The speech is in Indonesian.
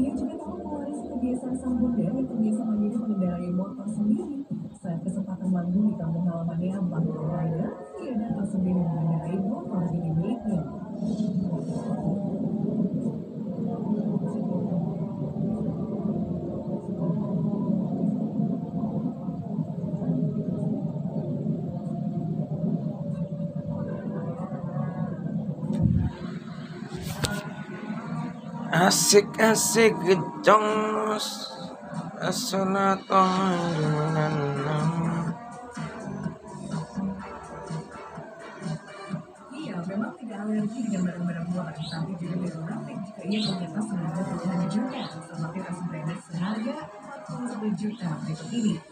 Ia juga tak mewaris kebiasaan sang bunda yang terbiasa memilih mengendarai motor sendiri. Saat kesempatan manggung di kampung halamannya, asik asik gejong. Barang-barang buatan, tapi juga ia menyetas seharga juta seperti tas branded seharga 40 juta berikut.